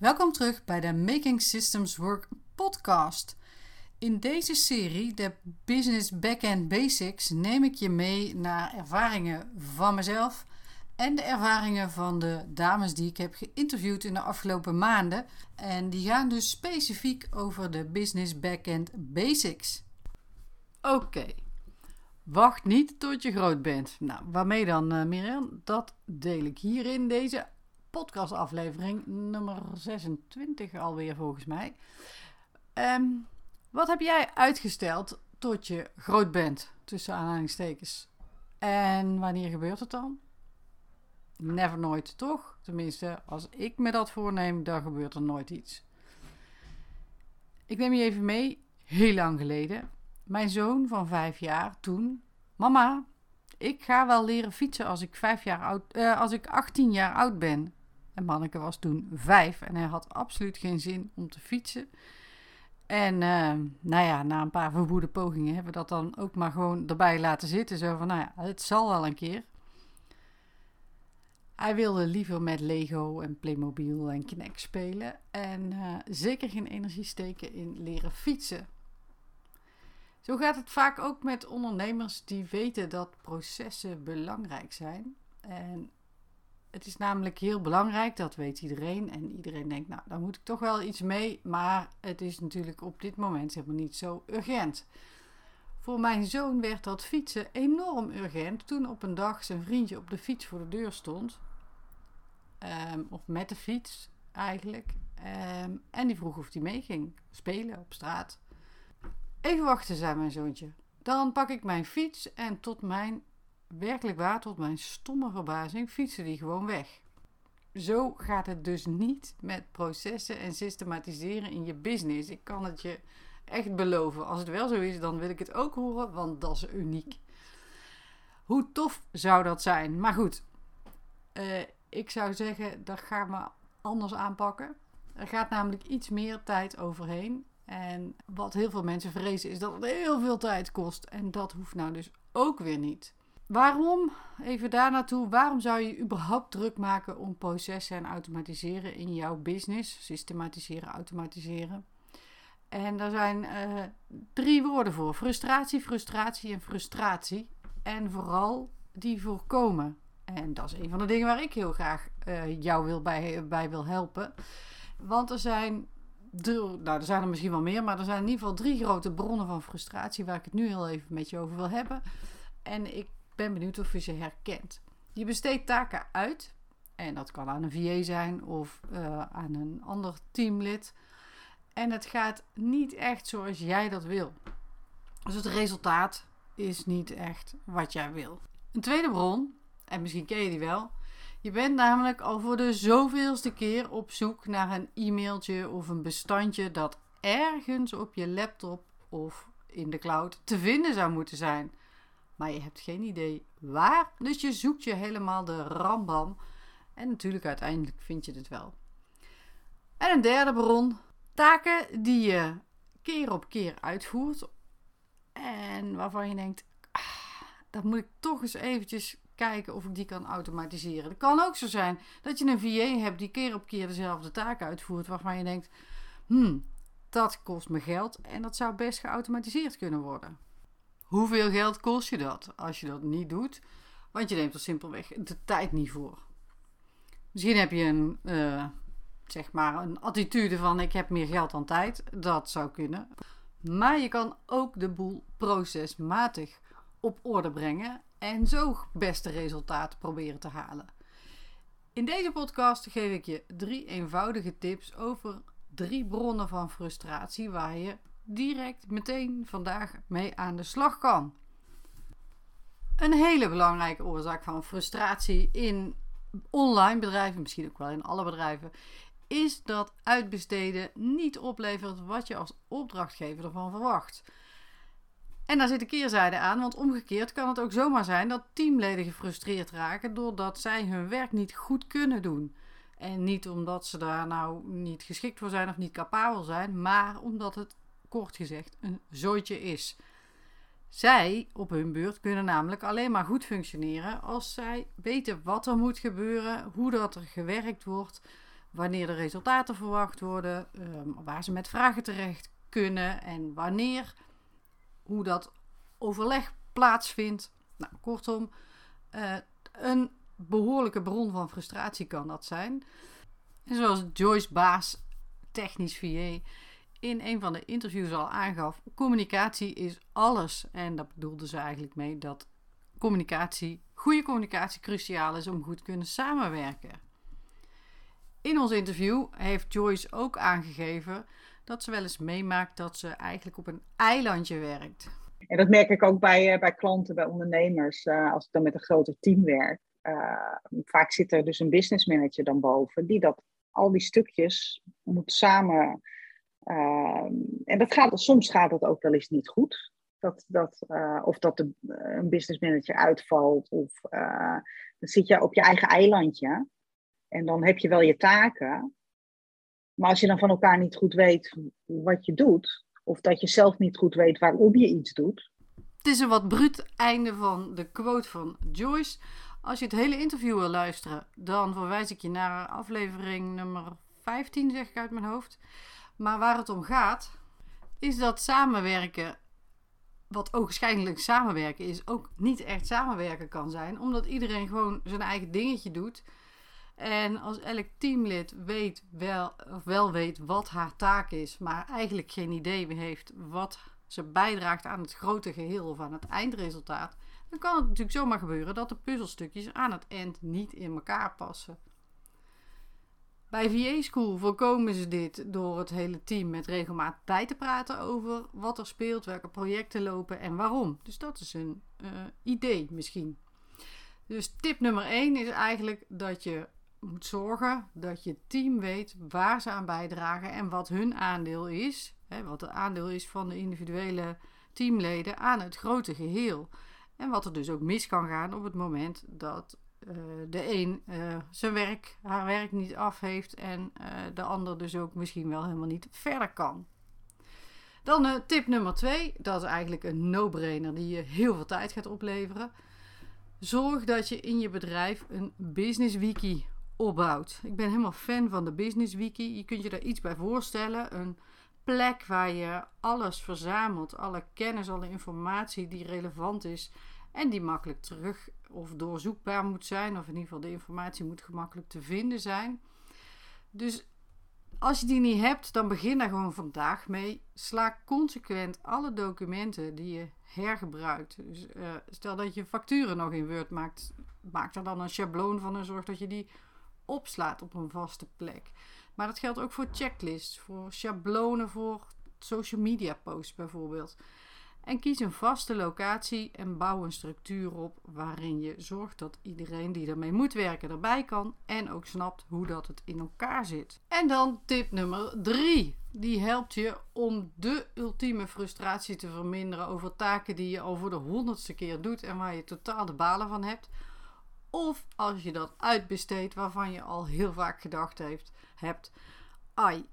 Welkom terug bij de Making Systems Work podcast. In deze serie, de Business Backend Basics, neem ik je mee naar ervaringen van mezelf en de ervaringen van de dames die ik heb geïnterviewd in de afgelopen maanden. En die gaan dus specifiek over de Business Backend Basics. Oké, wacht niet tot je groot bent. Nou, waarmee dan, uh, Mirjam? Dat deel ik hier in deze podcastaflevering nummer 26 alweer volgens mij. Um, wat heb jij uitgesteld tot je groot bent, tussen aanhalingstekens? En wanneer gebeurt het dan? Never nooit, toch? Tenminste, als ik me dat voorneem, dan gebeurt er nooit iets. Ik neem je even mee, heel lang geleden. Mijn zoon van vijf jaar toen, mama, ik ga wel leren fietsen als ik, vijf jaar oud, uh, als ik 18 jaar oud ben. En Manneke was toen vijf en hij had absoluut geen zin om te fietsen. En uh, nou ja, na een paar verwoede pogingen hebben we dat dan ook maar gewoon erbij laten zitten. Zo van, nou ja, het zal wel een keer. Hij wilde liever met Lego en Playmobil en Kinect spelen. En uh, zeker geen energie steken in leren fietsen. Zo gaat het vaak ook met ondernemers die weten dat processen belangrijk zijn. En het is namelijk heel belangrijk, dat weet iedereen. En iedereen denkt, nou, daar moet ik toch wel iets mee. Maar het is natuurlijk op dit moment helemaal niet zo urgent. Voor mijn zoon werd dat fietsen enorm urgent toen op een dag zijn vriendje op de fiets voor de deur stond. Um, of met de fiets eigenlijk. Um, en die vroeg of hij mee ging spelen op straat. Even wachten, zei mijn zoontje. Dan pak ik mijn fiets en tot mijn werkelijk waar, tot mijn stomme verbazing, fietsen die gewoon weg. Zo gaat het dus niet met processen en systematiseren in je business. Ik kan het je echt beloven. Als het wel zo is, dan wil ik het ook horen, want dat is uniek. Hoe tof zou dat zijn? Maar goed, uh, ik zou zeggen, dat ga we anders aanpakken. Er gaat namelijk iets meer tijd overheen. En wat heel veel mensen vrezen is dat het heel veel tijd kost. En dat hoeft nou dus ook weer niet. Waarom, even daar naartoe, waarom zou je überhaupt druk maken om processen en automatiseren in jouw business? Systematiseren, automatiseren. En daar zijn uh, drie woorden voor: frustratie, frustratie en frustratie. En vooral die voorkomen. En dat is een van de dingen waar ik heel graag uh, jou wil bij, bij wil helpen. Want er zijn, nou, er zijn er misschien wel meer, maar er zijn in ieder geval drie grote bronnen van frustratie waar ik het nu heel even met je over wil hebben. En ik ben benieuwd of je ze herkent. Je besteedt taken uit. En dat kan aan een VA zijn of uh, aan een ander teamlid. En het gaat niet echt zoals jij dat wil. Dus het resultaat is niet echt wat jij wil. Een tweede bron, en misschien ken je die wel. Je bent namelijk al voor de zoveelste keer op zoek naar een e-mailtje of een bestandje dat ergens op je laptop of in de cloud te vinden zou moeten zijn maar je hebt geen idee waar. Dus je zoekt je helemaal de rambam. En natuurlijk uiteindelijk vind je het wel. En een derde bron. Taken die je keer op keer uitvoert. En waarvan je denkt, ah, dat moet ik toch eens eventjes kijken of ik die kan automatiseren. Het kan ook zo zijn dat je een VA hebt die keer op keer dezelfde taak uitvoert. Waarvan je denkt, hmm, dat kost me geld en dat zou best geautomatiseerd kunnen worden. Hoeveel geld kost je dat als je dat niet doet? Want je neemt er simpelweg de tijd niet voor. Misschien heb je een, uh, zeg maar een attitude van ik heb meer geld dan tijd. Dat zou kunnen. Maar je kan ook de boel procesmatig op orde brengen en zo beste resultaten proberen te halen. In deze podcast geef ik je drie eenvoudige tips over drie bronnen van frustratie waar je direct meteen vandaag mee aan de slag kan. Een hele belangrijke oorzaak van frustratie in online bedrijven, misschien ook wel in alle bedrijven, is dat uitbesteden niet oplevert wat je als opdrachtgever ervan verwacht. En daar zit een keerzijde aan, want omgekeerd kan het ook zomaar zijn dat teamleden gefrustreerd raken doordat zij hun werk niet goed kunnen doen. En niet omdat ze daar nou niet geschikt voor zijn of niet capabel zijn, maar omdat het kort gezegd een zooitje is. Zij op hun beurt kunnen namelijk alleen maar goed functioneren als zij weten wat er moet gebeuren, hoe dat er gewerkt wordt, wanneer de resultaten verwacht worden, ehm, waar ze met vragen terecht kunnen en wanneer, hoe dat overleg plaatsvindt. Nou, kortom, uh, een behoorlijke bron van frustratie kan dat zijn. Zoals Joyce Baas, technisch VA, in een van de interviews al aangaf, communicatie is alles. En daar bedoelde ze eigenlijk mee dat communicatie, goede communicatie cruciaal is om goed te kunnen samenwerken. In ons interview heeft Joyce ook aangegeven dat ze wel eens meemaakt dat ze eigenlijk op een eilandje werkt. En dat merk ik ook bij, uh, bij klanten, bij ondernemers, uh, als ik dan met een groter team werk. Uh, vaak zit er dus een business manager dan boven, die dat, al die stukjes moet samen. En dat gaat, soms gaat het ook wel eens niet goed. Dat, dat, of dat de, een business manager uitvalt, of dan zit je op je eigen eilandje. En dan heb je wel je taken. Maar als je dan van elkaar niet goed weet wat je doet, of dat je zelf niet goed weet waarom je iets doet. Het is een wat bruut einde van de quote van Joyce. Als je het hele interview wil luisteren, dan verwijs ik je naar aflevering nummer 15, zeg ik uit mijn hoofd. Maar waar het om gaat, is dat samenwerken, wat ogenschijnlijk samenwerken is, ook niet echt samenwerken kan zijn. Omdat iedereen gewoon zijn eigen dingetje doet. En als elk teamlid weet wel, of wel weet wat haar taak is, maar eigenlijk geen idee heeft wat ze bijdraagt aan het grote geheel of aan het eindresultaat, dan kan het natuurlijk zomaar gebeuren dat de puzzelstukjes aan het eind niet in elkaar passen. Bij VA School voorkomen ze dit door het hele team met regelmaat bij te praten over wat er speelt, welke projecten lopen en waarom. Dus dat is een uh, idee misschien. Dus tip nummer 1 is eigenlijk dat je moet zorgen dat je team weet waar ze aan bijdragen en wat hun aandeel is. Hè, wat het aandeel is van de individuele teamleden aan het grote geheel. En wat er dus ook mis kan gaan op het moment dat uh, de een uh, zijn werk, haar werk niet af heeft en uh, de ander dus ook misschien wel helemaal niet verder kan. Dan tip nummer twee, dat is eigenlijk een no-brainer die je heel veel tijd gaat opleveren. Zorg dat je in je bedrijf een business wiki opbouwt. Ik ben helemaal fan van de Business Wiki. Je kunt je daar iets bij voorstellen. Een plek waar je alles verzamelt, alle kennis, alle informatie die relevant is en die makkelijk terug of doorzoekbaar moet zijn, of in ieder geval de informatie moet gemakkelijk te vinden zijn. Dus als je die niet hebt, dan begin daar gewoon vandaag mee. Sla consequent alle documenten die je hergebruikt. Dus, uh, stel dat je facturen nog in Word maakt, maak er dan een schabloon van en zorg dat je die opslaat op een vaste plek. Maar dat geldt ook voor checklists, voor schablonen, voor social media posts bijvoorbeeld. En kies een vaste locatie en bouw een structuur op waarin je zorgt dat iedereen die ermee moet werken erbij kan en ook snapt hoe dat het in elkaar zit. En dan tip nummer 3. Die helpt je om de ultieme frustratie te verminderen over taken die je al voor de honderdste keer doet en waar je totaal de balen van hebt. Of als je dat uitbesteedt waarvan je al heel vaak gedacht heeft, hebt. Ai,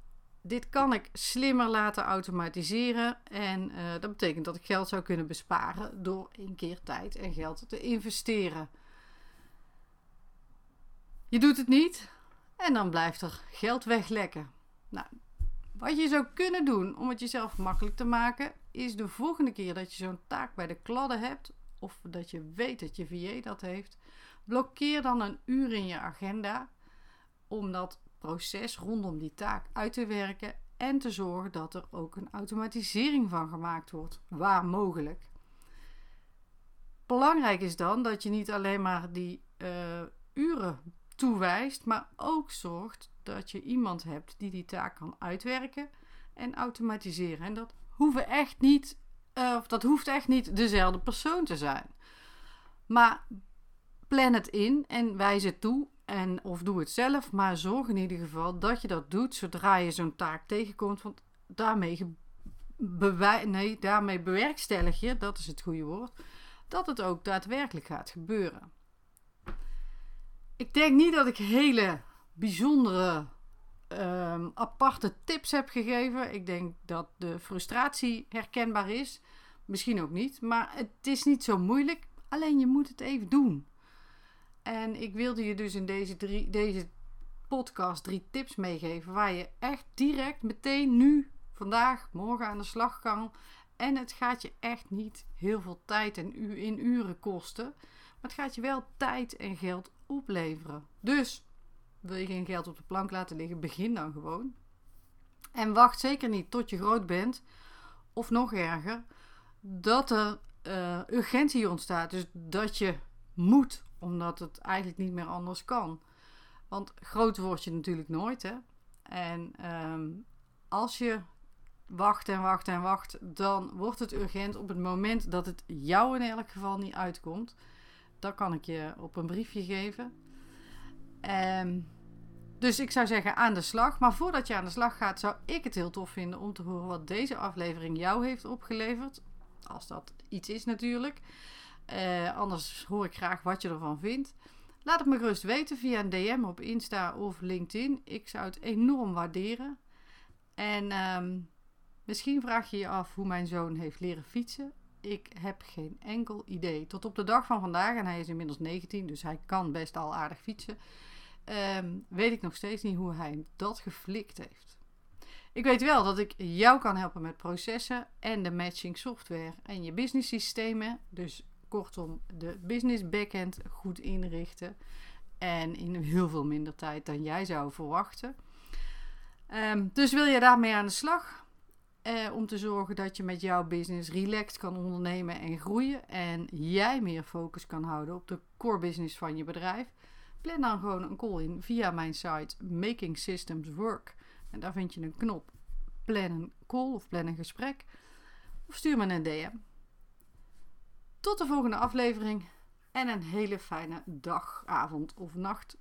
dit kan ik slimmer laten automatiseren. En uh, dat betekent dat ik geld zou kunnen besparen door één keer tijd en geld te investeren. Je doet het niet en dan blijft er geld weglekken. Nou, wat je zou kunnen doen om het jezelf makkelijk te maken, is de volgende keer dat je zo'n taak bij de kladden hebt, of dat je weet dat je VA dat heeft, Blokkeer dan een uur in je agenda om dat proces rondom die taak uit te werken en te zorgen dat er ook een automatisering van gemaakt wordt, waar mogelijk. Belangrijk is dan dat je niet alleen maar die uh, uren toewijst, maar ook zorgt dat je iemand hebt die die taak kan uitwerken en automatiseren. En dat hoeven echt niet, uh, of dat hoeft echt niet dezelfde persoon te zijn. Maar plan het in en wijs het toe. En, of doe het zelf, maar zorg in ieder geval dat je dat doet zodra je zo'n taak tegenkomt. Want daarmee, nee, daarmee bewerkstellig je, dat is het goede woord, dat het ook daadwerkelijk gaat gebeuren. Ik denk niet dat ik hele bijzondere, um, aparte tips heb gegeven. Ik denk dat de frustratie herkenbaar is. Misschien ook niet, maar het is niet zo moeilijk. Alleen je moet het even doen. En ik wilde je dus in deze, deze podcast drie tips meegeven waar je echt direct meteen nu, vandaag, morgen aan de slag kan. En het gaat je echt niet heel veel tijd en u in uren kosten. Maar het gaat je wel tijd en geld opleveren. Dus wil je geen geld op de plank laten liggen, begin dan gewoon. En wacht zeker niet tot je groot bent, of nog erger, dat er uh, urgentie ontstaat. Dus dat je moet, omdat het eigenlijk niet meer anders kan. Want groot word je natuurlijk nooit, hè. En ehm, als je wacht en wacht en wacht, dan wordt het urgent op het moment dat het jou in elk geval niet uitkomt. Dat kan ik je op een briefje geven. Um, dus ik zou zeggen aan de slag. Maar voordat je aan de slag gaat, zou ik het heel tof vinden om te horen wat deze aflevering jou heeft opgeleverd. Als dat iets is natuurlijk. Uh, anders hoor ik graag wat je ervan vindt. Laat het me gerust weten via een DM op Insta of LinkedIn. Ik zou het enorm waarderen. En um, misschien vraag je je af hoe mijn zoon heeft leren fietsen. Ik heb geen enkel idee. Tot op de dag van vandaag, en hij is inmiddels 19, dus hij kan best al aardig fietsen um, weet ik nog steeds niet hoe hij dat geflikt heeft. Ik weet wel dat ik jou kan helpen met processen en de matching software en je business systemen. Dus kortom, de business backend goed inrichten. En in heel veel minder tijd dan jij zou verwachten. Um, dus wil je daarmee aan de slag? Eh, om te zorgen dat je met jouw business relaxed kan ondernemen en groeien. En jij meer focus kan houden op de core business van je bedrijf plan dan gewoon een call in via mijn site Making Systems Work. En daar vind je een knop plan een call of plan een gesprek. Of stuur me een DM. Tot de volgende aflevering en een hele fijne dag, avond of nacht